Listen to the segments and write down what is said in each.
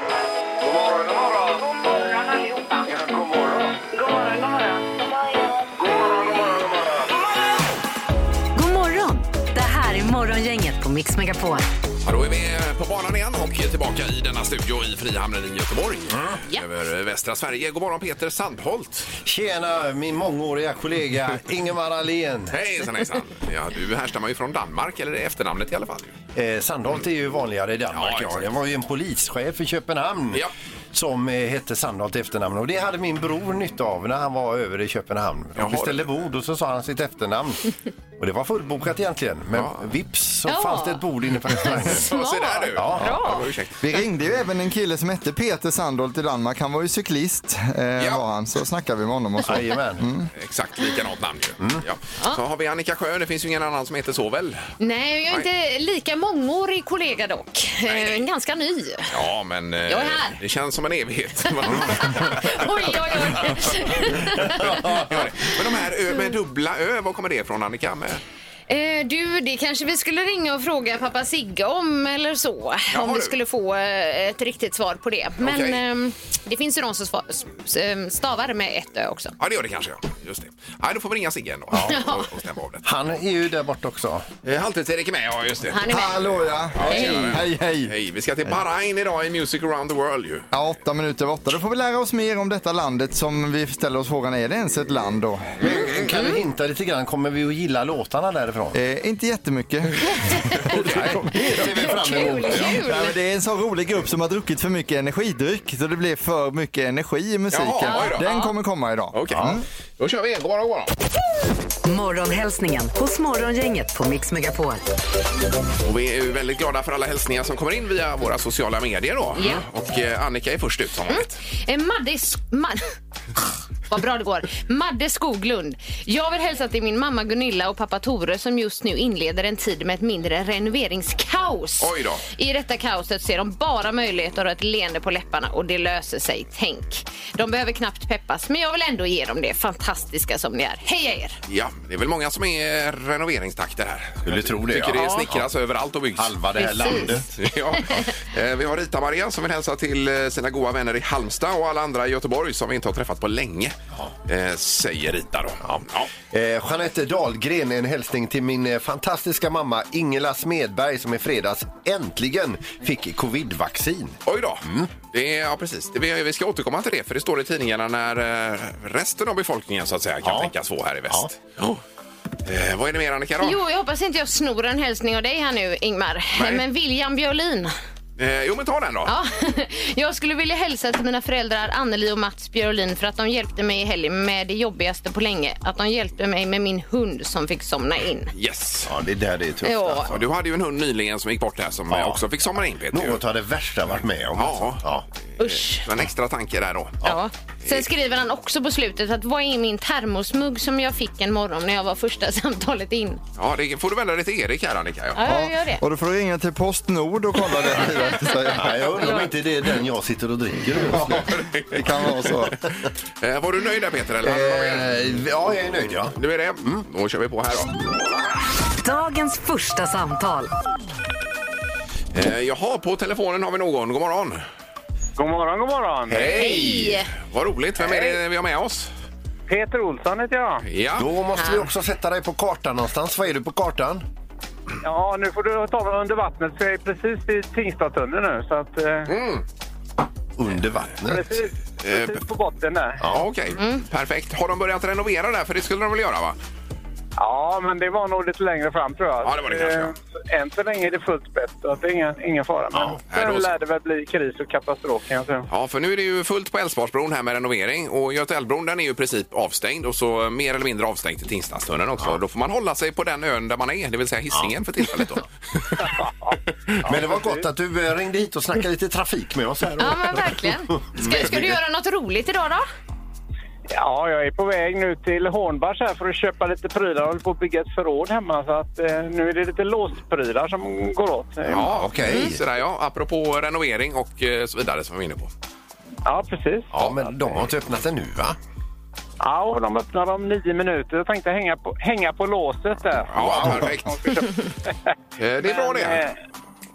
God morgon, Mix Megapol. Ja, då är vi på banan igen och tillbaka i denna studio i Frihamnen i Göteborg. Ja. Över västra Sverige. God morgon Peter Sandholt. Tjena, min mångåriga kollega Ingemar Ahlén. Hejsan hejsan. Ja, du härstammar ju från Danmark, eller det är efternamnet i alla fall. Eh, Sandholt är ju vanligare i Danmark. Ja, Ja, det var ju en polischef i Köpenhamn Ja. som eh, hette Sandholt efternamn. Och det hade min bror nytta av när han var över i Köpenhamn. De beställde bord och så sa han sitt efternamn. Och det var fullbokat egentligen. Men Ja. vips så Ja. fanns det ett bord inne på restaurangen. Ja, se där du. Ja. Vi ringde ju även en kille som hette Peter Sandholt i Danmark. Han var ju cyklist, eh, Ja. var han. Så snackade vi med honom och så. Jajamän. Exakt likadant namn ju. Ja. Så har vi Annika Sjö. Det finns ju ingen annan som heter så väl? Nej, jag är inte lika mångårig kollega dock. Nej. Eh, Ganska ny. Ja, men eh, Jag är här. det känns som en evighet. Oj, oj, oj. Ja, det. Men de här ö med dubbla ö, var kommer det ifrån Annika? Med? наверное. Eh, Du, det kanske vi skulle ringa och fråga pappa Sigge om eller så. Jaha, om vi du. skulle få eh, ett riktigt svar på det. Men Okej. ehm, det finns ju de som sva- s- s- ehm, stavar med ett ö också. Ja, det gör det kanske. Ja. Just det. Nej, då får vi ringa Sigge ändå och, och stämma av det. Han är ju där borta också. Eh, Halvtids-Erik är med, ja just det. Han är med. Hallå ja! tjenare. Hej, hej! Hej, vi ska till Bahrain idag i Music around the world ju. Ja, åtta minuter över åtta. Då får vi lära oss mer om detta landet som vi ställer oss frågan, är det ens ett land då? Kan du hinta lite grann? Kommer vi att gilla låtarna därifrån? Eh, inte jättemycket. Det ser vi fram Kul, emot. kul. Ja, men det är en så rolig grupp som har druckit för mycket energidryck så det blir för mycket energi i musiken. Jaha, oj då. Den kommer komma idag. Okej, då kör vi. God morgon, god morgon. Morgonhälsningen hos Morgongänget på Mix Megapol. Och vi är ju väldigt glada för alla hälsningar som kommer in via våra sociala medier då. Ja. Och eh, Annika är först ut som vanligt. Eh, Madde... Sk- Ma- Vad bra det går. Madde Skoglund. Jag vill hälsa till min mamma Gunilla och pappa Tore som just nu inleder en tid med ett mindre renoveringskaos. Oj då. I detta kaoset ser de bara möjligheter och ett leende på läpparna och det löser sig. Tänk. De behöver knappt peppas men jag vill ändå ge dem det fantastiska som ni är. Heja er! Ja, det är väl många som är renoveringstakter här. Skulle tro det, Tycker ja. det snickras överallt och byggs. Halva det här Precis. landet. Ja. Eh, Vi har Rita-Maria som vill hälsa till eh, sina goda vänner i Halmstad och alla andra i Göteborg som vi inte har träffat på länge. Eh, Säger Rita då. Ja. Ja. Eh, Jeanette Dahlgren, en hälsning till min fantastiska mamma Ingela Smedberg som i fredags äntligen fick covid-vaccin. Oj då. Det är, ja, precis. Det, vi, vi ska återkomma till det, för det står i tidningarna när resten av befolkningen så att säga kan Ja. tänkas få här i väst. Ja. Eh, vad är det mer Annika då? Jo, jag hoppas inte jag snor en hälsning av dig här nu, Ingmar. Nej. Men William Björlin. Eh, jo men ta den då. Ja, jag skulle vilja hälsa till mina föräldrar Anneli och Mats Björlin för att de hjälpte mig i helgen med det jobbigaste på länge. Att de hjälpte mig med min hund som fick somna in. Yes. Ja, det är där det är tufft. Ja. alltså. Ja, du hade ju en hund nyligen som gick bort här som Ja. eh, också fick somna in Peter. ju. Något av det värsta jag varit med om. Ja. alltså. ja. Usch. Så en extra tanke där då. Ja. Sen skriver han också på slutet att vad är min termosmugg som jag fick en morgon när jag var första samtalet in? Ja, det får du vända dig till Erik här Annika. Ja. Ja, jag gör det. Och då får du ringa till Postnord och kolla det. Nej, jag undrar om inte det är den jag sitter och dricker nu. Ja, det kan vara så. Eh, var du nöjd där Peter? Eller? Eh, ja, jag är nöjd ja. Du är det? Mm. Då kör vi på här då. Dagens första samtal. Eh, jaha, på telefonen har vi någon. God morgon. God morgon, god morgon. Hej! Vad roligt. Vem är det vi har med oss? Peter Olsson heter jag. Ja. Då måste vi också sätta dig på kartan någonstans. Vad är du på kartan? Ja, nu får du ta mig under vattnet för jag är precis vid Tingstadstunneln nu. Så att, eh, Mm. Under vattnet. precis, Eh, precis på botten där. Ja, okej. Perfekt. Har de börjat renovera där? För det skulle de väl göra va? Ja, men det var nog lite längre fram tror jag. Ja, det var det kanske. Eh, Än så länge är det fullt spätt, så att det är ingen, ingen fara. Men Ja, här då sen så. lär det väl bli kris och katastrof kan jag säga. Ja, för nu är det ju fullt på Älvsborgsbron här med renovering och Götaälvbron den är ju i princip avstängd och så mer eller mindre avstängd till Tingstadstunneln också. Då får man hålla sig på den ön där man är, det vill säga Hisingen för tillfället då. Men det var gott att du eh, ringde hit och snackade lite trafik med oss här. Ja, men verkligen. Ska, ska du göra något roligt idag då? Ja, jag är på väg nu till Hornbach här för att köpa lite prylar. Jag håller på att bygga ett förråd hemma så att eh, nu är det lite låsprylar som går åt. Ja, okej. Mm. Sådär ja, apropå renovering och eh, så vidare som vi var inne på. Ja, precis. Ja, men de har inte öppnat den nu va? Ja, och de öppnar om nio minuter. Jag tänkte hänga på, hänga på låset där. Ja, perfekt. Eh, Det är bra Men, eh, det.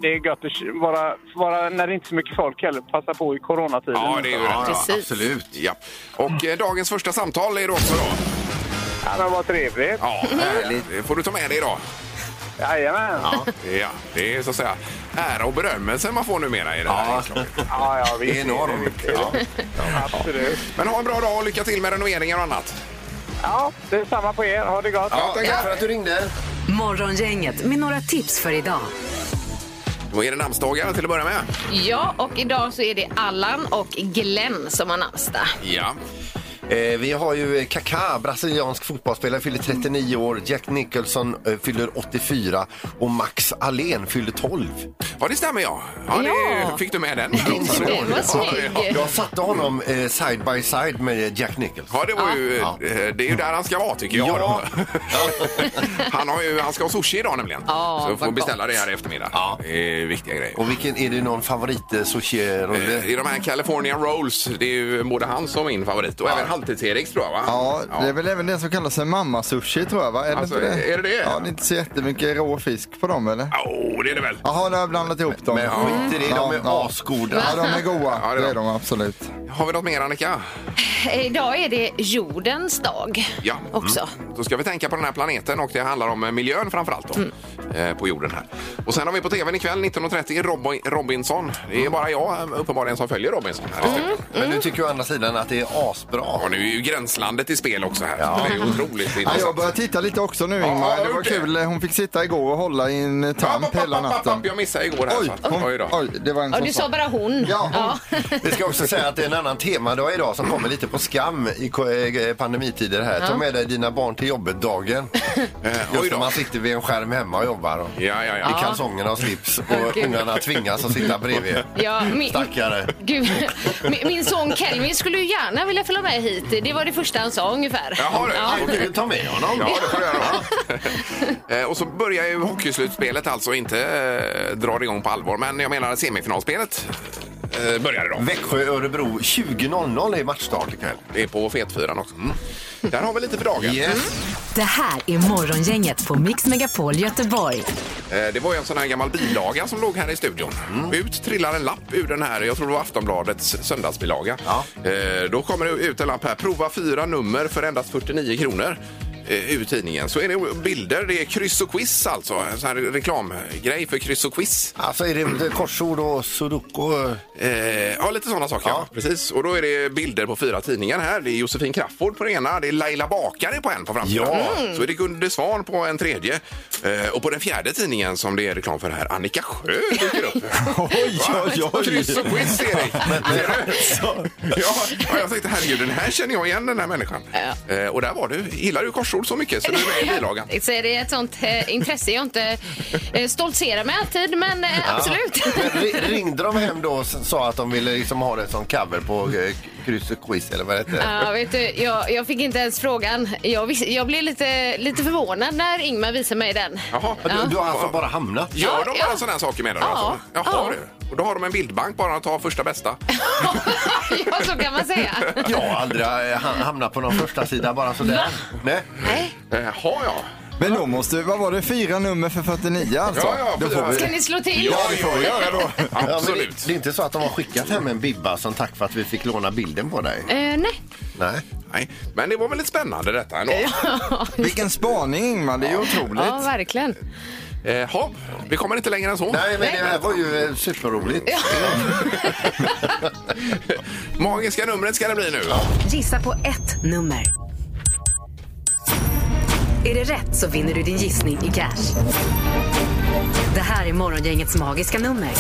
Det är gött att vara, vara när det inte är så mycket folk heller. Passa på i coronatiden. Ja, det är ju Ja, rätt. Precis. absolut. Ja. Och eh, dagens första samtal är det också då. Ja, men vad trevligt. Ja, härligt. Det får du ta med dig idag. Jajamän. Ja, Ja, det är så att säga ära och berömmelse man får numera i det här inslaget. ja, ja visst. Det är enormt. Det. Absolut. Men ha en bra dag och lycka till med renoveringar och annat. Ja, det är samma på er. Ha det gott. Ja, tack för att du ringde. Morgongänget med några tips för idag. Då är det namnsdagar till att börja med. Ja, och idag så är det Allan och Glenn som har namnsdag. Ja. Eh, vi har ju Kaká, brasiliansk fotbollsspelare, fyller 39 år. Jack Nicholson eh, fyller 84 och Max Alén fyller 12. ja, det stämmer ja. ja, det, Ja. Fick du med den? Det var snygg. Ja, Jag satte honom eh, side by side med Jack Nicholson. Ja, det var ju... Ja. eh, Det är ju där han ska vara tycker jag. Ja. han, har ju, han ska ha sushi idag nämligen. Ja, så får vad beställa det här i eftermiddag. Ja. Det är viktiga grejer. Och vilken, är det någon favorit eh, sushi-rulle? Eh, I de här California Rolls, det är ju både hans och min favorit. Och även Halvtids-Eriks tror jag va? Ja, det är väl även det som kallas en mamma-sushi tror jag va? Är Alltså, det inte det? är det det? Ja, det är inte så jättemycket rå fisk på dem eller? Åh, det är det väl. Jaha, nu har jag blandat ihop dem. Men skit i det, de är asgoda. Ja, de är goda. Ja, det är det är de. absolut. Har vi något mer Annika? Idag är det jordens dag Ja. också. Mm. Då ska vi tänka på den här planeten och det handlar om eh, miljön framförallt då. Eh, på jorden här. Och sen har vi på tvn ikväll 19.30 Robin, Robinson. Det är bara jag eh, uppenbarligen som följer Robinson här i studion. Men du tycker å andra sidan att det är asbra. Ja, nu är ju gränslandet i spel också här. Det är otroligt Ja, jag intressant. börjar titta lite också nu Ja, Ingmar. Det var det? kul. Hon fick sitta igår och hålla i en App, tamp app, hela natten. Jag missade igår här. Oj, så att- hon, Oj då. oj, det var en Ja, som du sa bara hon. Ja, Vi ska också säga att det är en annan temadag idag som kommer lite på skam i ko- eh, pandemitider här. Ta med dig dina barn till jobbet-dagen. Eh, oj Just då. när man sitter vid en skärm hemma och jobbar. Och Ja, ja, I ja. kalsongerna och slips och Gud. ungarna tvingas att sitta bredvid. Ja, min, Stackare. Gud, min, min son Kelvin skulle ju gärna vilja följa med hit. Det var det första han sa ungefär. Jaha, du. Ja. Du ta med honom? Ja, det får du göra. Eh, och så börjar ju hockeyslutspelet alltså inte eh, dra igång på allvar. Men jag menar semifinalspelet eh, börjar idag. Växjö-Örebro 20.00 är matchstart ikväll. Det är på Fetfyran också. Där har vi lite för dagen. Yes. Det här är Morgongänget på Mix Megapol Göteborg. Eh, Det var ju en sån här gammal bilaga som låg här i studion. Ut trillar en lapp ur den här, jag tror det var Aftonbladets söndagsbilaga. Ja. Eh, Då kommer det ut en lapp här, prova fyra nummer för endast 49 kronor. Eh, Ur tidningen. Så är det bilder, det är kryss och quiz alltså. En sån här reklamgrej för kryss och quiz. Alltså är det korsord och sudoku? Eh, ja, lite sådana saker. Ja. Precis. Och då är det bilder på fyra tidningar här. Det är Josefin Crafoord på den ena, det är Laila Bakare på en på framsidan. Ja. Så är det Gunde Svan på en tredje. Eh, och på den fjärde tidningen som det är reklam för här, Annika Sjö dyker upp. Oj, oj, oj. Kryss och quiz, Erik. ja, ja, jag tänkte herregud, den här känner jag igen den här människan. Eh, och där var du. Gillar du korsord så mycket så du är med i bilagan? Så är det ett sånt eh, intresse jag inte eh, stoltserar med alltid, men eh, absolut. Men ri- ringde de hem då och s- sa att de ville liksom ha det som cover på eh, kryss och quiz eller vad det heter? Ja, vet du, jag, jag fick inte ens frågan. Jag, vis, jag blev lite, lite förvånad när Ingmar visade mig den. Jaha. Du, du har alltså bara hamnat? Gör Ja, de ja. bara sådana här saker med den? Ja, Alltså? Jaha, ja. du. Och då har de en bildbank bara att ta första bästa. ja, så kan man säga. Jag har aldrig eh, ha- hamnat på någon första sida bara sådär. Nej. Nej. Eh, Jaha, ja. Men då måste, vad var det, fyra nummer för 49 alltså? Ja, ja, då får vi, Ska ni slå till? Ja, det får vi göra då. Ja, men det, Absolut. det är inte så att de har skickat hem en bibba som tack för att vi fick låna bilden på dig? Eh, nej. Nej. Nej, men det var väldigt spännande detta ändå. vilken spaning Ingmar, det är ju otroligt. Ja, verkligen. Eh, ha, vi kommer inte längre än så. Nej, men det här var ju eh, superroligt. Magiska numret ska det bli nu. Gissa på ett nummer. Är det rätt så vinner du din gissning i cash. Det här är Morgongängets magiska nummer.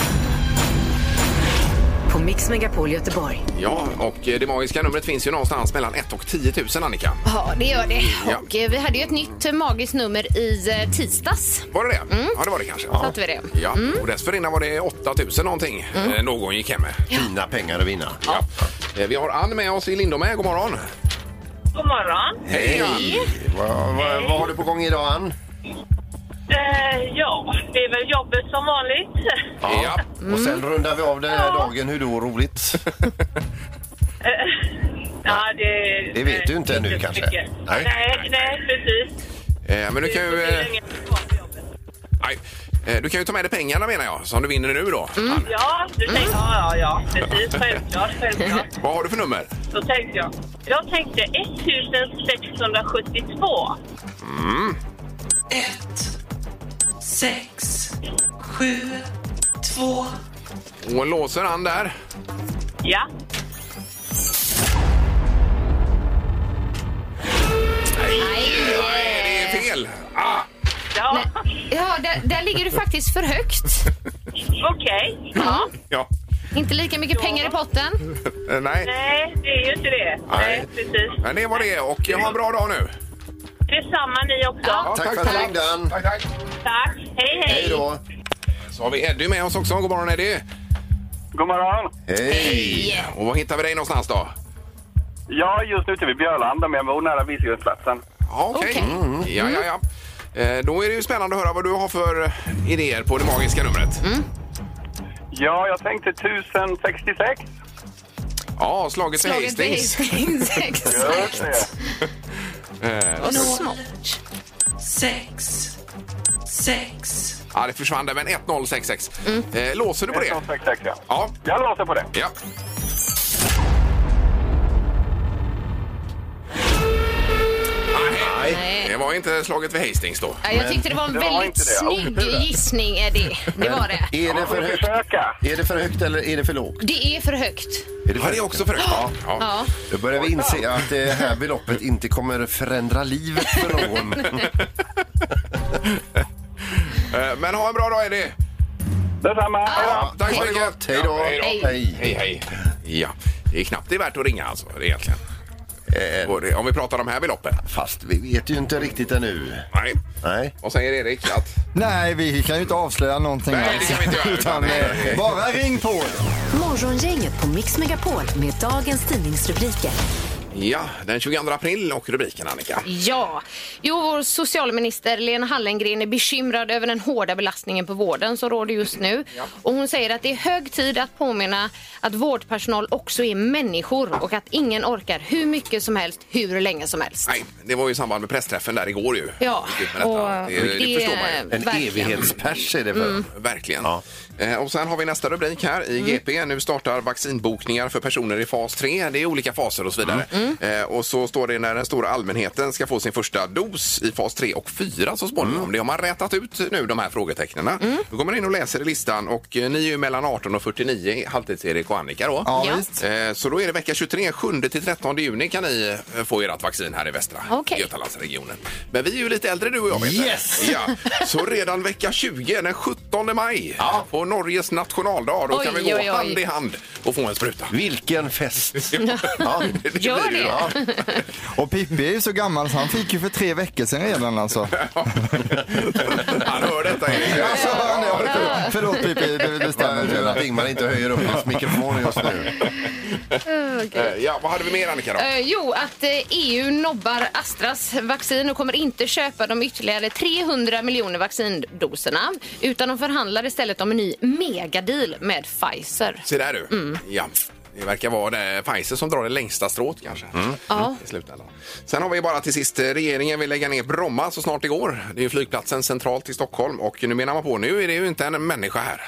På Mix Megapol Göteborg. Ja, och eh, det magiska numret finns ju någonstans mellan 1 och 10 000 Annika. Ja, det gör det. Ja. Och eh, vi hade ju ett nytt eh, magiskt nummer i tisdags. Var det det? Ja, det var det kanske. Satte vi det. Ja, och dessförinnan var det 8 000 någonting eh, någon gick hem med. Fina pengar att vinna. Ja. Eh, Vi har Ann med oss i Lindome. God morgon! God morgon. Hej! Vad, vad, vad har du på gång idag, Ann? Eh, ja, det är väl jobbet som vanligt. Ja. Och sen rundar vi av den här dagen. Hur då roligt? Ja, det, Det vet du inte ännu, så kanske? mycket. Nej. Nej, nej, precis. Eh, Men du kan ju... Det blir eh, inget kvar på jobbet. Nej. Eh, Du kan ju ta med dig pengarna menar jag, som du vinner nu då. Mm. Ann. Ja, du tänkte, ja, ja, ja, precis. Självklart, självklart. Vad har du för nummer? Då tänkte jag. Jag tänkte 1672. ett, sex, sju, två, Och låser han där. Ja. Nej, det är fel. Ah, Ja, Ja, där, där ligger du faktiskt för högt. okej. Ja. ja. Inte lika mycket pengar i potten. Eh, Nej, Nej, det är ju inte det. Nej, precis. men det var det. Och ha en bra dag nu. Detsamma ni också. Ja. Tack för att du ringde. Ann. Tack, tack. Tack. Hej, hej. Hej då. Så har vi Eddie med oss också. God morgon Eddie. God morgon. Hej. Och var hittar vi dig någonstans då? Är just ute vid Björlanda, men jag bor nära Visingsjöplatsen. Ja, okej. Okej. Ja, ja, ja. Eh, Då är det ju spännande att höra vad du har för idéer på det magiska numret. Ja, jag tänkte 1066. Ja, slaget till Slaget Hastings. Hastings. Exakt. det. Och smart. sex, sex. Ja, det försvann där, men 1066. Eh, låser du på det? 1066, ja. Ja. Jag låser på det. ja. Var inte slaget vid Hastings då. Ja, jag tyckte det var en det var väldigt inte det. snygg gissning, Eddie. Det var det. Är det för högt? försöka. Är det för högt eller är det för lågt? Det är för högt. Är det Ja, det är också för högt. Ja. Ja. Ja. Då börjar vi inse att det här beloppet inte kommer förändra livet för någon. Eh, Men ha en bra dag, Eddie. Detsamma. Ja, tack så mycket. Hej då. Hej. Hej, hej. Ja, det är knappt det är värt att ringa alltså, det är egentligen. Eh, Och det- Om vi pratar de här beloppen. Fast vi vet ju inte riktigt ännu. Nej. Nej. Vad säger Erik? Att... Nej, vi kan ju inte avslöja någonting. Nej, det kan vi inte göra, Utan, utan, eh, eh, bara ring på. Morgongänget på Mix Megapol med dagens tidningsrubriker. Ja, den 22 april och rubriken Annika. Ja, jo, vår socialminister Lena Hallengren är bekymrad över den hårda belastningen på vården som råder just nu. Och hon säger att det är hög tid att påminna att vårdpersonal också är människor och att ingen orkar hur mycket som helst, hur länge som helst. Nej, det var ju i samband med pressträffen där igår ju. Ja, det, det, det- förstår man ju. En evighetspers är det för. Verkligen. Ja. Eh, och sen har vi nästa rubrik här i GP. Nu startar vaccinbokningar för personer i fas 3. Det är olika faser och så vidare. Eh, och så står det när den stora allmänheten ska få sin första dos i fas 3 och 4 så småningom. Det har man rätat ut nu, de här frågetecknen. Då går man in och läser i listan och eh, ni är ju mellan 18 och 49, Halvtids-Erik och Annika då. Ja, Ja. visst. Eh, Så då är det vecka 23, 7 till 13 juni kan ni eh, få ert vaccin här i västra Okej. Götalandsregionen. Men vi är ju lite äldre du och jag vet Yes! Ja. Så redan vecka 20, den 17 maj, på Norges nationaldag, då kan vi gå oj, oj. hand i hand och få en spruta. Vilken fest! Ja, Gör blir ju. det. Och Pippi är ju så gammal så han fick ju för tre veckor sedan redan alltså. Han hör detta. Erik. Alltså, han är- Förlåt Pippi, det, det stämmer Tur att inte. Ingmar inte höjer upp hans mikrofon just nu. Eh, Ja, vad hade vi mer Annika då? Eh, jo, att eh, EU nobbar Astras vaccin och kommer inte köpa de ytterligare 300 miljoner vaccindoserna utan de förhandlar istället om en ny megadeal med Pfizer. Se där du. Mm. Ja. Det verkar vara det Pfizer som drar det längsta strået kanske. Ja. I slutändan. Sen har vi bara till sist, eh, regeringen vill lägga ner Bromma så snart det går. Det är ju flygplatsen centralt i Stockholm och nu menar man på, nu är det ju inte en människa här.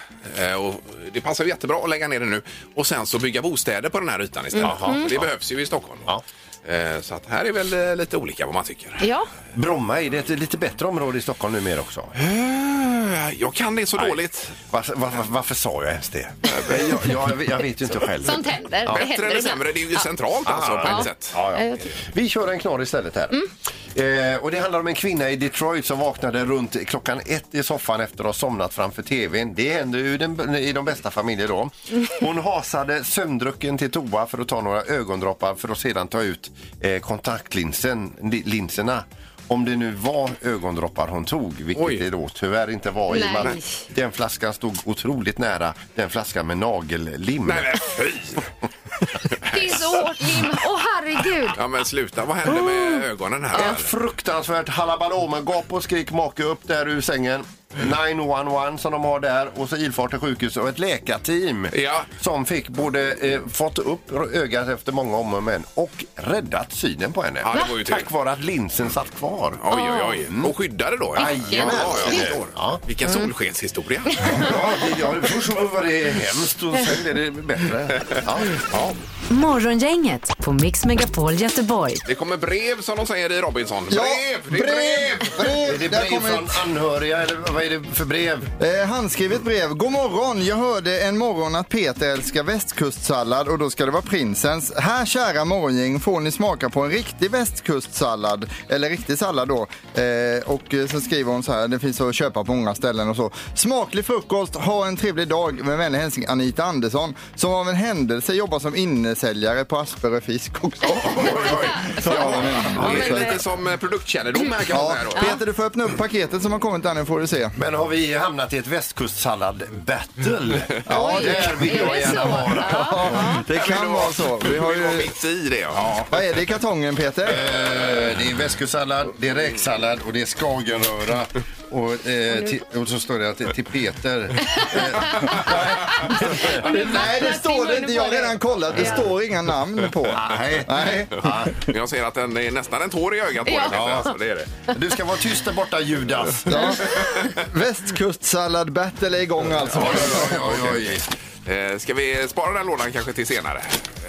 Eh, Och det passar ju jättebra att lägga ner det nu och sen så bygga bostäder på den här ytan istället. Mm. För Det behövs ju i Stockholm. Ja. Eh, Så att här är väl eh, lite olika vad man tycker. Ja, Bromma, är det ett lite bättre område i Stockholm numera också? Eh, Jag kan det så dåligt. Varför, varför, varför sa jag ens det? Jag, jag, jag vet ju inte själv. sånt händer. Det händer Bättre eller ibland. sämre, det är ju centralt alltså på ett sätt. Ja, ja. Vi kör en knorr istället här. Eh, och det handlar om en kvinna i Detroit som vaknade runt klockan ett i soffan efter att ha somnat framför tvn. Det händer ju den, i de bästa familjer då. Hon hasade sömndrucken till toa för att ta några ögondroppar för att sedan ta ut eh, kontaktlinsen, linserna. Om det nu var ögondroppar hon tog, vilket Oj. det då tyvärr inte var i och med att den flaskan stod otroligt nära den flaskan med nagellim. Nej men fy! Det är så hårt, Lim. Åh, herregud. Ja men sluta, vad händer med ögonen här? Ett fruktansvärt halabaloo med gap och skrik make upp där ur sängen. 911 som de har där och så ilfart till sjukhus och ett läkarteam Ja. som fick både eh, fått upp ögat efter många om och men och räddat synen på henne. Ja, det var ju tur. Tack vare att linsen satt kvar. Oj, oj, oj. Och skyddade då? Ja, Jajamän. ja, jag förstår. Ja. Vilken solskenshistoria. Ja, det, ja, först var det hemskt och sen är det bättre. Ja. Ja. Morgongänget på Mix Megapol Göteborg. Det kommer brev som de säger i Robinson. Ja, brev! Det är brev! Är brev. det Där brev från anhöriga eller vad är det för brev? eh, handskrivet brev. God morgon! Jag hörde en morgon att Peter älskar västkustsallad och då ska det vara prinsens. Här kära morgongäng får ni smaka på en riktig västkustsallad. Eller riktig sallad då. Eh, och så skriver hon så här, det finns att köpa på många ställen och så. Smaklig frukost, ha en trevlig dag. Med vänlig hälsning Anita Andersson som av en händelse jobbar som innesäljare på Asperö Fisk också. Så har hon en- Det är lite som eh, produktkännedom här kan man Ja, säga då. Peter du får öppna upp paketet som har kommit där nu får du se. Men har vi hamnat i ett västkustsallad-battle? Ja, det där vill jag gärna vara. Ja, det kan vara så. Vi har ju... mitt i det. Ja. Vad är det i kartongen Peter? Eh, Det är västkustsallad, det är räksallad och det är skagenröra. Och, eh, och så står det att det är till Peter. Nej, det står det inte. Jag har redan kollat. Det står inga namn på. Nej. Nej. Men Jag ser att den är nästan en tår i ögat på Ja. Peter, Alltså, det är det. Du ska vara tyst där borta Judas. Ja. Västkustsallad battle är igång alltså. Oj, oj, oj. Eh, Ska vi spara den lådan kanske till senare?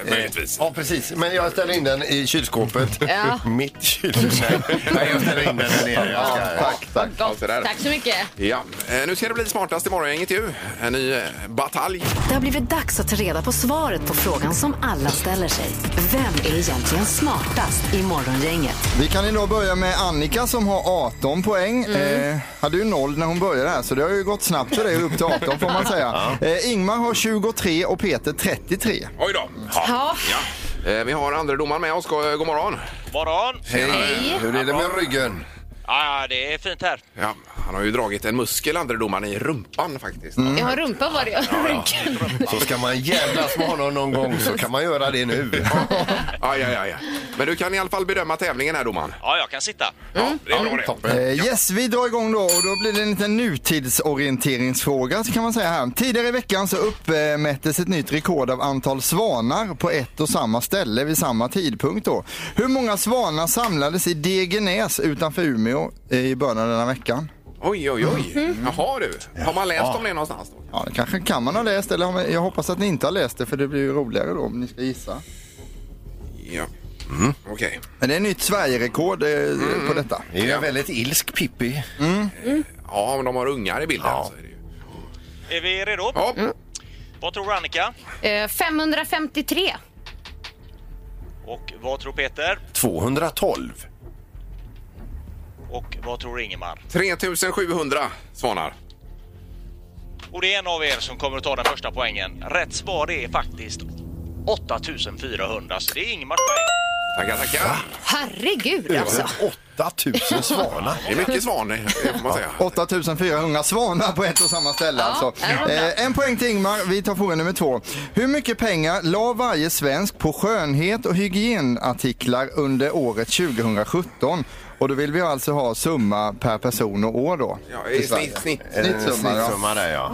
Eh, Möjligtvis. Ja, precis. Men jag ställer in den i kylskåpet. Ja. Mitt kylskåp. Nej, jag ställer in den där nere. Jag ska... Tack, tack. Ja, så där. Tack så mycket. Ja, eh, nu ska det bli smartast i morgongänget ju. En ny eh, batalj. Det har blivit dags att ta reda på svaret på frågan som alla ställer sig. Vem är egentligen smartast i Morgongänget? Vi kan idag börja med Annika som har 18 poäng. Eh, hade ju noll när hon började här så det har ju gått snabbt för dig upp till 18 får man säga. Eh, Ingmar har 23 och Peter 33. Oj då. Ja. Ja. Eh, Vi har andre domaren med oss. God god morgon. Morgon! Hej. Hur är det med ryggen? Ja, det är fint här. Ja, han har ju dragit en muskel, andre domaren, i rumpan faktiskt. Jag har rumpa var det. Ryggen. Så ska man jävlas med honom någon gång så kan man göra det nu. Aj, aj, aj. Men du kan i alla fall bedöma tävlingen här, domaren. Ja, jag kan sitta. Ja, det är bra det. Toppen. Eh, yes, vi drar igång då och då blir det en liten nutidsorienteringsfråga kan man säga här. Tidigare i veckan så uppmättes ett nytt rekord av antal svanar på ett och samma ställe vid samma tidpunkt då. Hur många svanar samlades i Degenäs utanför Umeå eh, i början av denna veckan? Oj, oj, oj. Jaha du. Har man läst om det någonstans då? Ja, det kanske kan man ha läst eller har man- jag hoppas att ni inte har läst det för det blir ju roligare då om ni ska gissa. Ja. Okej. Men det är nytt Sverige-rekord eh, på detta. Det är ju en väldigt ilsk Pippi. Ja, om de har ungar i bilden så är det ju... Är vi redo? Ja. Vad tror Annika? Eh, 553. Och vad tror Peter? 212. Och vad tror Ingemar? 3700 svanar. Och det är en av er som kommer att ta den första poängen. Rätt svar är faktiskt 8400, så det är Ingemars poäng. Tackar, tackar. Herregud alltså. 8000 svanar. Det är mycket svan, det får man säga. 8400 svanar på ett och samma ställe alltså. Eh, en poäng till Ingmar. Vi tar fråga nummer två. Hur mycket pengar la varje svensk på skönhet och hygienartiklar under året 2017? Och då vill vi alltså ha summa per person och år då. Ja, i snitt, snitt. Snittsumma, ja. Snittsumma där ja.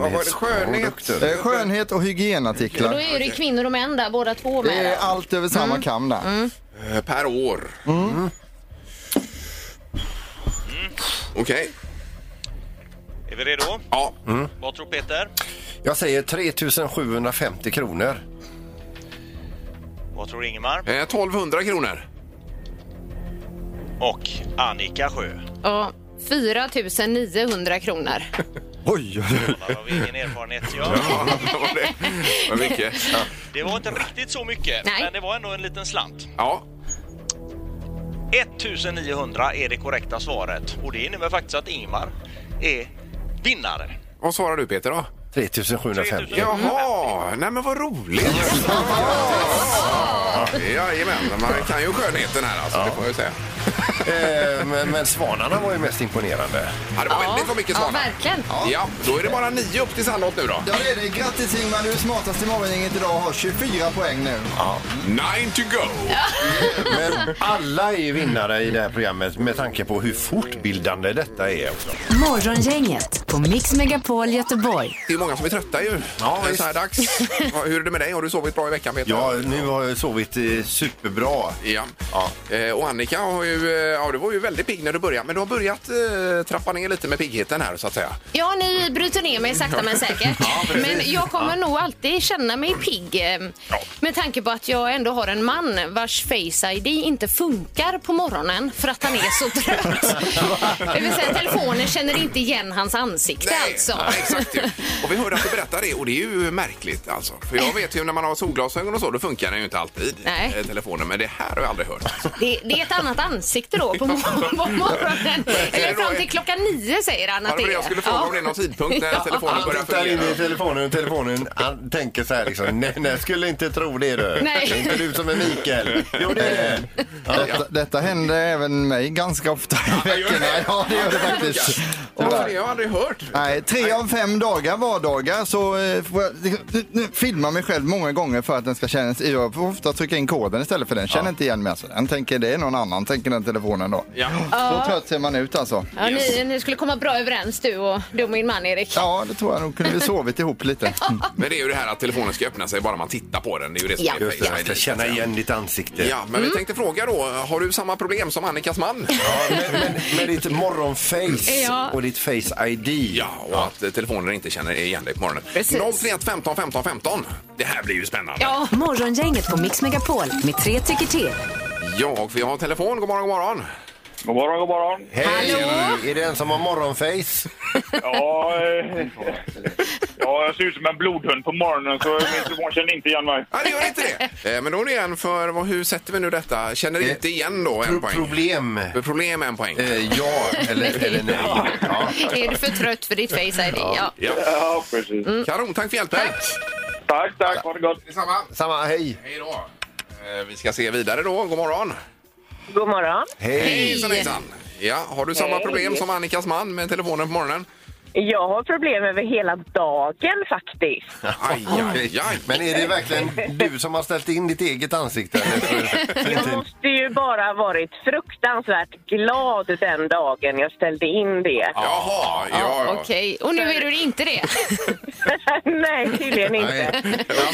Vad var det? Skönhet? Eh, Skönhet och Då hygienartiklar. är det kvinnor och män där, båda två Det med. är allt över samma kam där. Eh, Per år. Okej. Är vi redo? Ja. Vad tror Peter? Jag säger 3750 kronor. Vad tror Ingemar? Eh, 1200 kronor. Och Annika Sjö. Ja, 4 900 kronor. Oj, oj, oj. Där har vi ingen erfarenhet. Ja, Ja, det var det. Vad mycket. det var inte riktigt så mycket, Nej. men det var ändå en liten slant. Ja. 1900 är det korrekta svaret och det innebär faktiskt att Ingmar är vinnare. Vad svarar du Peter då? 3750. Jaha, nej men vad roligt. Jajamän, man kan ju skönheten här alltså, det får jag säga. Eh, men, men svanarna var ju mest imponerande. Ja, det var väldigt vad mycket Ja, svanar. verkligen. Ja, då är det bara nio upp till Sandholt nu då. Ja, det är det. Grattis Ingmar, du är smartast i morgongänget idag och har 24 poäng nu. Nine to go! Men alla är ju vinnare i det här programmet med tanke på hur fortbildande detta är också. Morgongänget på Mix Megapol Göteborg. Det är många som är trötta ju. Ja, det är visst. så här dags. Ja, Hur är det med dig? Har du sovit bra i veckan Peter? Ja, nu har jag sovit eh, superbra. Ja. Ja. Eh, och Annika har ju, ja du var ju väldigt pigg när du började, men du har börjat eh, trappa ner lite med piggheten här så att säga. Ja, ni bryter ner mig sakta men säkert. men jag kommer nog alltid känna mig pigg. eh, Med tanke på att jag ändå har en man vars Face ID inte funkar på morgonen för att han är så trött. det vill säga telefonen känner inte igen hans ansikte alltså. nej, exakt ju. Och vi hörde att du berättade det och det är ju märkligt alltså. För jag vet ju när man har solglasögon och så, då funkar den ju inte alltid, Nej. eh, telefonen. Men det här har jag aldrig hört. Alltså. Det, det är ett annat ansikte då på, mor- på morgonen. Eller fram till klockan nio säger han att det är. jag skulle fråga om det är någon tidpunkt när telefonen Han börjar tittar in i fungera. telefonen och telefonen han tänker så här liksom, nej, nej, skulle inte tro det du. Nej. Det är inte du som är Mikael. Jo, det är det. Detta, detta händer även mig ganska ofta i veckorna. det. Ja, det gör det faktiskt. Det? Jag har aldrig hört. Nej, tre av fem dagar, vardagar, så eh, får jag filma mig själv många gånger för att den ska kännas. Jag får ofta trycka in koden istället för den känner inte igen mig. Alltså. Den tänker det är någon annan, tänker den telefonen då. Ja. Så trött ser man ut alltså. Ja, ni, ni skulle komma bra överens du och, du och min man Erik. Ja, det tror jag nog. Kunde vi sovit ihop lite. Mm. Men det är ju det här att telefonen ska öppna sig bara man tittar på den. Det är ju det som Ja. är Just det, Face ID, ska så att känna säga. igen ditt ansikte. Ja, men vi tänkte fråga då, har du samma problem som Annikas man? Ja, med, med, med ditt morgonface Ja. och ditt face ID. Ja, och att eh, telefonen inte känner igen dig på morgonen. Precis. 031 15 15 15. Det här blir ju spännande. Ja, Morgongänget på Mix Megapol med tre tycker till. Ja, och vi har telefon. God morgon, god morgon. God morgon, god morgon. Hej! Hallå? Är det en som har morgonface? Ja, eh, ja, jag ser ut som en blodhund på morgonen så min känner inte igen mig. Nej, det gör inte det. Eh, Men då är det en för, vad, hur sätter vi nu detta? Känner Eh, inte igen då en Pro- poäng? problem. För Problem en poäng. Eh, ja eller, eller nej. Ja. är du för trött för ditt Face ID? Ja. Ja. Ja, precis. Kanon, tack för hjälpen. Tack, tack. Ha det gott. Detsamma. Samma, hej! Hej då. Eh, Vi ska se vidare då. God morgon. God morgon. Hej! Hejsan, hejsan. Ja, har du samma Hej. problem som Annikas man med telefonen på morgonen? Jag har problem över hela dagen faktiskt. Aj, aj, aj. Men är det verkligen du som har ställt in ditt eget ansikte? Eller Jag måste ju bara varit fruktansvärt glad den dagen jag ställde in det. Jaha, ja, ja. Okej, och nu är du inte det? Nej, tydligen inte.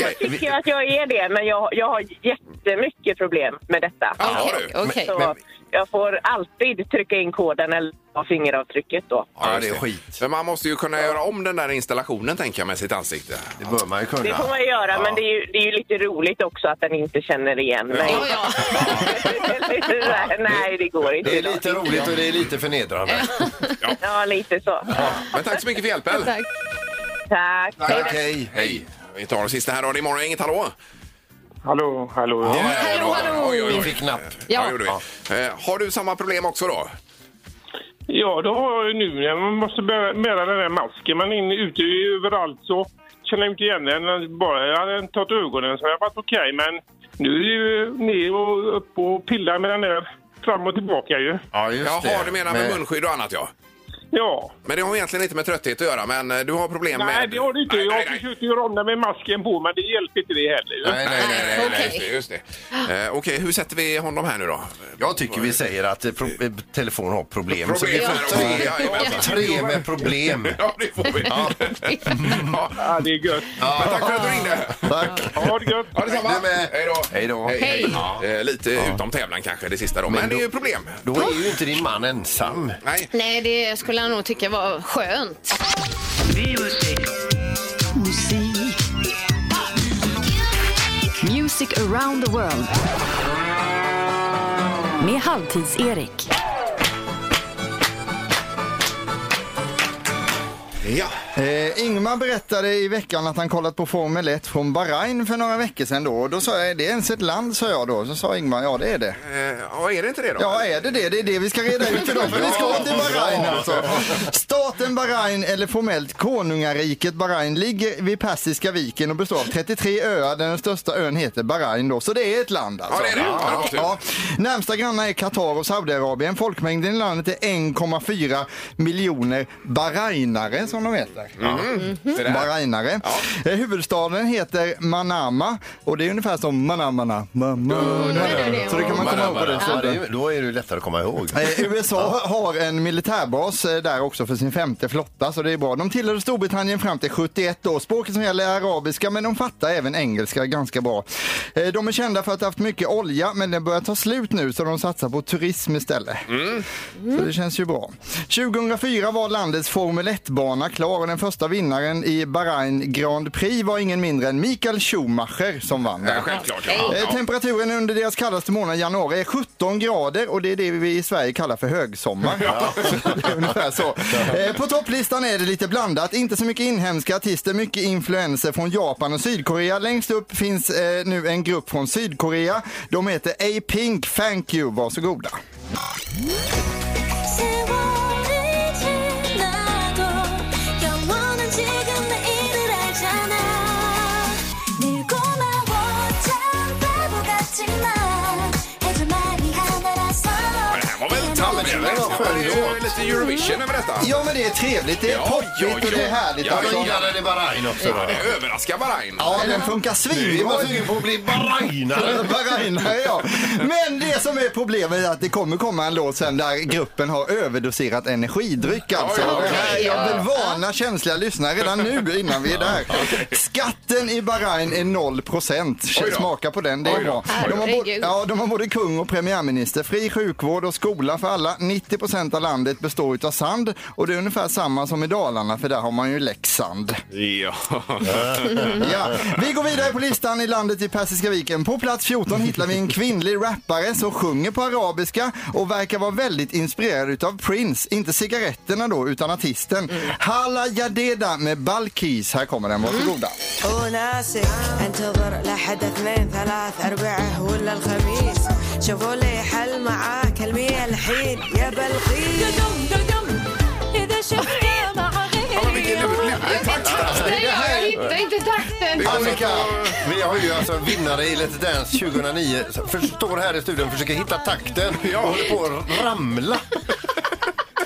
Jag tycker att jag är det, men jag, jag har jättemycket problem med detta. Ja, har du. Okej. Så jag får alltid trycka in koden eller ha fingeravtrycket då. Ja, det är skit. Men man måste ju kunna göra om den där installationen tänker jag med sitt ansikte. Det bör man ju Det får kunna. man göra, men det är, ju, det är ju lite roligt också att den inte känner igen mig. Ja, ja. Nej, det går inte. Det är lite roligt och det är lite förnedrande. Ja, lite så. Men tack så mycket för hjälpen. Tack. Tack. Tack, hej! Hej. Vi tar det sista här då. Det är morgon, inget hallå? Hallå, hallå. Ja, hallå, hallå. Oj, oj, Vi oj. fick knapp. Ja, Ja. gjorde vi. Eh, har du samma problem också då? Ja, det har jag ju nu. när Man måste bära bära den där masken. Man är inne, ute överallt så känner jag inte igen den. Bara jag hade tagit ögonen så har jag varit okej. Men nu är det ju ner och upp och pillar med den där fram och tillbaka ju. Ja, just Jaha, det. du menar med Men- munskydd och annat ja. Ja. Men det har egentligen inte med trötthet att göra, men eh, du har problem med... Nej, det har det inte. Nej, Jag nej, har nej. försökt göra om den med masken på, men det hjälper inte det heller. ju. Nej, nej, nej, nej. Okej. Just det, just det. Eh, Okej, hur sätter vi honom här nu då? Jag tycker vi säger att eh, pro eh, telefon har problem. Så Problem vi här får också. tre, Ja, med problem. Ja, det får vi. Ja. Ja. Ja, det är gött. Men tack för att du ringde. Tack. Ha det gött. Ja, detsamma. Hej då. Hej då. Hej. hej. Eh, Lite utom tävlan kanske det sista då, men, det är ju problem. Då är ju inte din man ensam. Nej. Nej, det skulle skulle han nog tycka var skönt. Music. Music around the world. Med Halvtids-Erik. Ja. Eh, Ingmar berättade i veckan att han kollat på Formel 1 från Bahrain för några veckor sedan då. Och då sa jag, är det ens ett land? sa jag då. Så sa Ingmar, ja det är det. Eh, Ja, är det inte det då? Ja, är det det? Det är det vi ska reda ut idag, för vi ska till Bahrain alltså. Staten Bahrain, eller formellt konungariket Bahrain, ligger vid Persiska viken och består av 33 öar. Den största ön heter Bahrain då, så det är ett land alltså. Ja, det är det. Ja, det. Ja. Närmsta grannar är Qatar och Saudiarabien. Folkmängden i landet är 1,4 miljoner bahrainare som de heter. Mm. Det där. Bahrainare. Eh, Huvudstaden heter Manama och det är ungefär som Manamana. Manama. Så det kan man komma ihåg på det Ja, sättet. det är, då är det lättare att komma ihåg. Eh, USA har en militärbas eh, där också för sin femte flotta, så det är bra. De tillhörde Storbritannien fram till 71 år. Språket som gäller är arabiska, men de fattar även engelska ganska bra. Eh, De är kända för att ha haft mycket olja, men den börjar ta slut nu, så de satsar på turism istället. Så det känns ju bra. 2004 var landets Formel 1-bana klar och den första vinnaren i Bahrain Grand Prix var ingen mindre än Mikael Schumacher som vann. Ja, självklart. Ja. Eh, Ja. Temperaturen under deras kallaste månad januari är 17 grader och det är det vi i Sverige kallar för högsommar. det är ungefär så. Eh, På topplistan är det lite blandat. Inte så mycket inhemska artister, mycket influenser från Japan och Sydkorea. Längst upp finns eh, nu en grupp från Sydkorea. De heter A-Pink Thank You. Varsågoda. Toppen? Var lite Eurovision över detta. Ja, men det är trevligt. Det är Ja, poppigt ja, och det är ja. härligt. Ja, alltså. Jag gillar den i Bahrain också. Ja, det överraskar Bahrain. Ja, den funkar är svinbra. man sugen på att bli bahrainare. Bahrainare, ja. Men det som är problemet är att det kommer komma en låt sen där gruppen har överdoserat energidryck. Alltså. Ja, ja, Det här, okej. jag vill varna känsliga lyssnare redan nu innan vi är där. Skatten i Bahrain är 0 procent. Oj då. Smaka på den, det är Oj då. bra. De har, både, Herregud. ja, de har både kung och premiärminister, fri sjukvård och skola för alla. 90 procent av landet övrigt består av sand och det är ungefär samma som i Dalarna för där har man ju Leksand. Ja. ja. Vi går vidare på listan i landet i Persiska viken. På plats 14 hittar vi en kvinnlig rappare som sjunger på arabiska och verkar vara väldigt inspirerad av Prince. Inte cigaretterna då utan artisten. Mm. Hala Jadeda med Balkis. Här kommer den, varsågoda. Mm. انتظر لحد اثنين ثلاث اربعة ولا الخميس شوفوا لي حل معاك المية الحين يا بلقيس إذا شفت مع Ja, men vilken غيري lurig takt alltså. Nej, jag hittar inte takten. Annika, Vi har ju alltså vinnare i Let's Dance 2009. För, står här i studion och försöker hitta takten och håller på att ramla.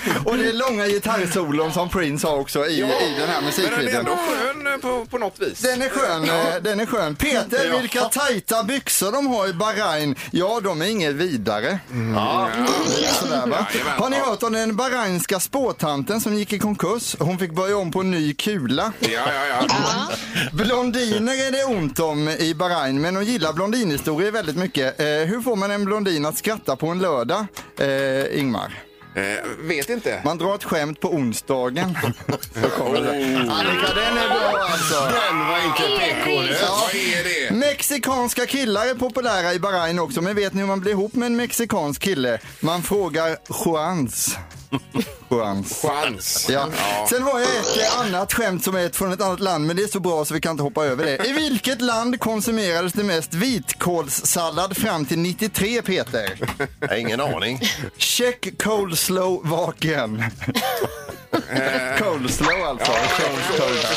och det är långa gitarrsolon som Prince har också i, i den här Men den är musikvideon. ändå skön eh, på, på något vis. Den är skön, eh, den är skön. Peter, Ja. vilka tajta byxor de har i Bahrain. Ja, de är inget vidare. Sådär, va? Jajamän. Har ni hört om den bahrainska spåtanten som gick i konkurs? Hon fick börja om på en ny kula. Ja, ja, ja. Blondiner är det ont om i Bahrain, men de gillar blondinhistorier väldigt mycket. Eh, hur får man en blondin att skratta på en lördag, eh, Ingmar? Eh, vet inte. Man drar ett skämt på onsdagen. Så kommer det. Annika, den är bra alltså. Den var inte PK du. Vad är det? Mexikanska killar är populära i Bahrain också, men vet ni hur man blir ihop med en mexikansk kille? Man frågar Juans. Juans. Chans. Ja. Sen har jag ett eh, annat skämt som är ett från ett annat land, men det är så bra så vi kan inte hoppa över det. I vilket land konsumerades det mest vitkålssallad fram till 93, Peter? Jag har ingen aning. Check coleslaw-vaken. Coleslaw alltså.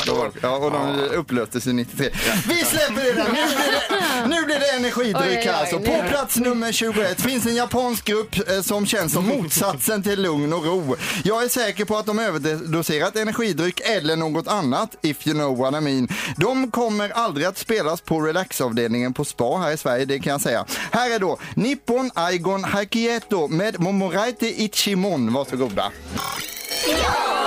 Coleslaw. Ja, och de upplöstes i 93. Vi släpper det där. Nu blir det, nu blir det energidryck Oj, oj, här. Så nu på plats nummer 21 finns en japansk grupp eh, som känns som motsatsen till lugn och ro. Jag är säker på att de överdoserat energidryck eller något annat, if you know what I mean. De kommer aldrig att spelas på relaxavdelningen på spa här i Sverige, det kan jag säga. Här är då Nippon Aigon Hakieto med Momoraiti Ichimon. Varsågoda. Här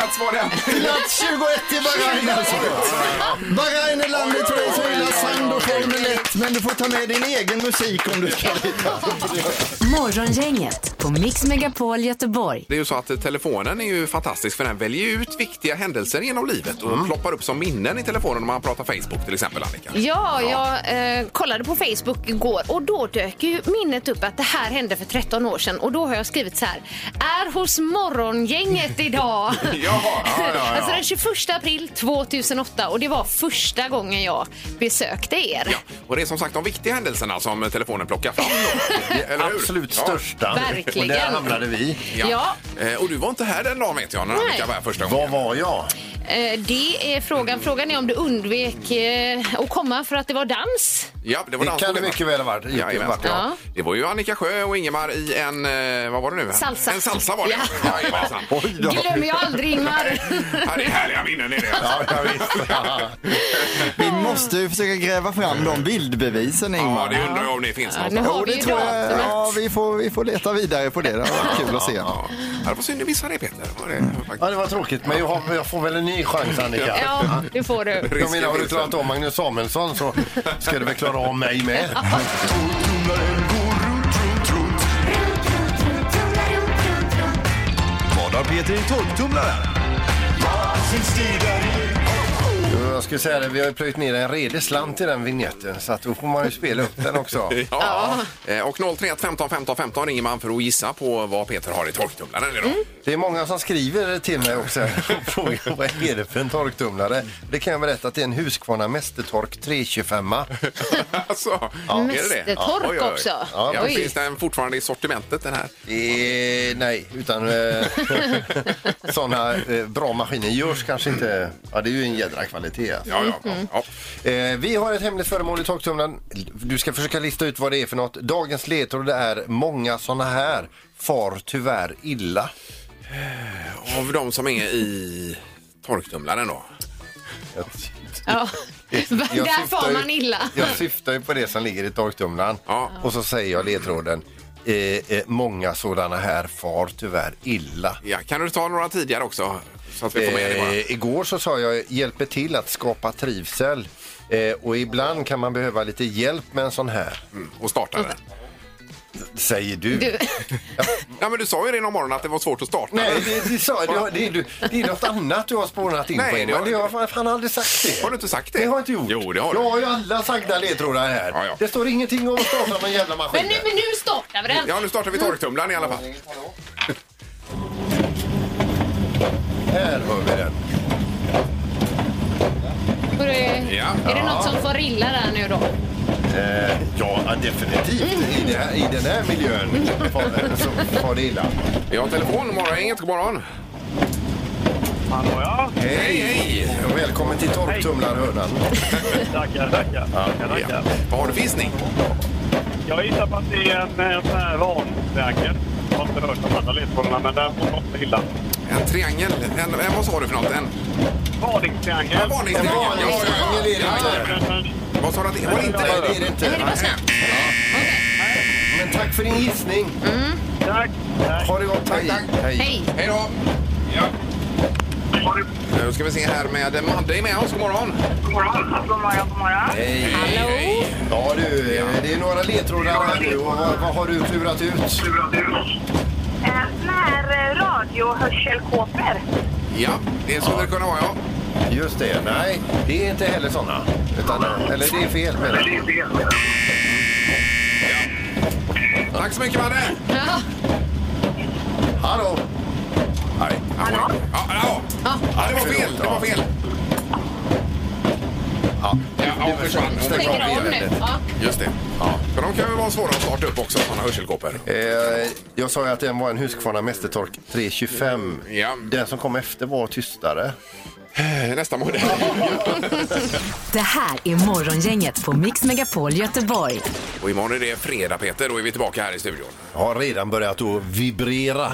plats, var det? Plats 21 i Bahrain alltså. Bahrain är landet för dig som gillar sand och Formel 1, men du får ta med din egen musik om du ska dit. Morgongänget på Mix Megapol Göteborg. Det är ju så att telefonen är ju fantastisk för den väljer ut viktiga händelser genom livet och ploppar upp som minnen i telefonen om man pratar Facebook till exempel Annika. Ja, jag eh, kollade på Facebook igår och då dök ju minnet upp att det här hände för 13 år sedan och då har jag skrivit så här. Är hos morgongänget idag. Ja, ja, ja, ja. Alltså den 21 april 2008 och det var första gången jag besökte er. Ja, och det är som sagt de viktiga händelserna som telefonen plockar fram då. Eller hur? Absolut Ja. största. Verkligen. Och där hamnade vi. Ja. Eh, Och du var inte här den dagen vet jag när Nej. Annika var här första gången. Vad var jag? Eh, det är frågan. Frågan är om du undvek eh, att komma för att det var dans. Ja, det var Det dans kan det mycket väl ha varit. Jajamän. varit, ja. Ja. Det var ju Annika Sjö och Ingemar i en, eh, vad var det nu? Salsa. En salsa var det. Ja. Jajamensan. Oj då. Glömmer jag aldrig Ingmar. Ja, det är härliga minnen är det. Ja, ja, visst. Ja. Vi måste ju försöka gräva fram de bildbevisen Ja, Ingmar. det undrar jag om det finns Ja, något. nu har vi det ju tror jag. datumet. Ja, vi får, vi får leta vidare på det. Det varit kul att se. Ja, det var synd du missade det Peter. Var det, ja, det var tråkigt, men jag, har, jag får väl en ny chans Annika. Ja, det får du. Jag menar, har du klarat av Magnus Samuelsson så ska du väl klara av mig med. Vad har Peter i torktumlaren? Jag skulle säga det, vi har ju plöjt ner en redig slant i den vignetten så att då får man ju spela upp den också. Ja. Eh, Och 031 15 15 15 ringer man för att gissa på vad Peter har i torktumlaren idag. Det är många som skriver till mig också och frågar vad är det för en torktumlare. Det kan jag berätta att det är en Husqvarna Mästertork 325. Alltså, är det det? Mästertork Oj, oj, oj. också. Ja, Oj. finns den fortfarande i sortimentet den här? Eh, nej, utan eh, sådana eh, bra maskiner görs kanske inte. Ja, det är ju en jädra kvalitet. Alltså. Ja, ja, ja. ja. Eh, vi har ett hemligt föremål i torktumlaren. Du ska försöka lista ut vad det är för något. Dagens ledtråd är många sådana här far tyvärr illa. Av de som är i torktumlaren då? Ja. Jag Där syftar ju- man illa. Jag syftar ju på det som ligger i torktumlaren. Ja. Och så säger jag ledtråden. Eh, eh, många sådana här far tyvärr illa. Ja, kan du ta några tidigare också? Så att vi får med det bara. Eh, igår så sa jag hjälper till att skapa trivsel. Eh, och ibland kan man behöva lite hjälp med en sån här. Mm, och starta den. Säger du. Du, Ja, men du sa ju det någon morgon att det var svårt att starta. Nej, det, det, sa, det, har- det, är, du- det är något annat du har spånat in Nej, på. det har- Det har jag fan aldrig sagt det. Har du inte sagt det? Det har jag inte gjort. Jo, det har du. Jag har ju alla sagda ledtrådar här. Ja, ja. Det står ingenting om att starta någon jävla maskin. men, nu, men nu startar vi den. Ja, nu startar vi torktumlaren i alla fall. Här har vi den. Du- Ja. Är det något som får illa där nu då? Eh, ja, definitivt. I, det här, I den här miljön far, så far det illa. Vi har telefon. Morgongänget, god morgon. Hallå ja, Hej, hej! Och välkommen till Torktumlarhörnan. tackar, tackar. tackar, tackar. Vad har du för gissning? Jag gissar på att det är en, en sån här varningstriangel. Jag har inte hört de andra ledtrådarna, men där får något illa. En triangel. En, en, vad sa du för något? En Varningstriangel. en varningstriangel. Är det inte. Vad sa du att det var? Inte det? det är det inte. Men tack för din gissning. tack. tack. Ha det gott. Hej. Hej. Hej då! Ja. Nu ska vi se här med Madde är med oss. God morgon! God morgon, god morgon. Hej. Hallå? Ja du, det är några ledtrådar här nu. Vad, har du klurat ut? Såna här radiohörselkåpor. Ja, det skulle det kunna vara ja. Just det. Nej, det är inte heller såna. Utan, eller det är fel med det. Tack så mycket Madde! Ja. Hallå? Nej. Hallå? Ja, ja. ja, det var fel. Det var fel. Ja. Ja, ja försvann. Hon. Stänger av nu. eländet. Ja. Just det. Ja. För de kan ju vara svåra att starta upp också, sådana hörselkåpor. Eh, jag sa ju att den var en Husqvarna Mästertork 325. Ja. Den som kom efter var tystare. Eh, Nästa modell. Det här är Morgongänget på Mix Megapol Göteborg. Och imorgon är det fredag Peter, då är vi tillbaka här i studion. Har redan börjat att vibrera.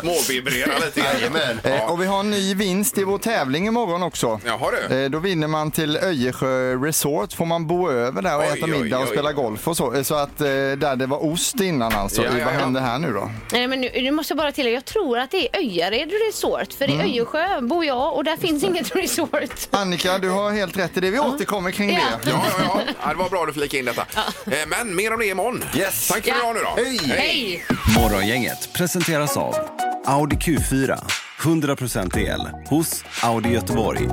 Småvibrera lite grann. Jajamän. Eh, och vi har en ny vinst i vår tävling imorgon också. Jaha du. Eh, då vinner man till Öjersjö Resort. Får man bo över där och Oj, äta oj, middag och oj. spela golf och så. Eh, Så att eh, där det var ost innan alltså. Ja, Eh, ja, Vad ja. händer här nu då? Nej, men nu, nu måste jag bara tillägga, jag tror att det är Öjared Resort. För Mm. i Öjersjö bor jag och där finns inget resort. Annika, du har helt rätt i det. Vi återkommer kring Ja. det. Ja, ja, ja. ja, det var bra att du flikade in detta. Eh, Men mer om det imorgon. Yes. Tack för Ja. idag nu då. Hej. Hej! Morgongänget presenteras av Audi Q4. 100% el hos Audi Göteborg.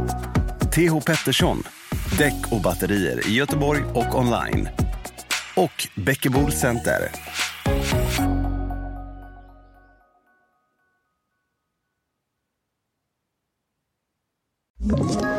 TH Pettersson. Däck och batterier i Göteborg och online. Och Bäckebol Center. Ett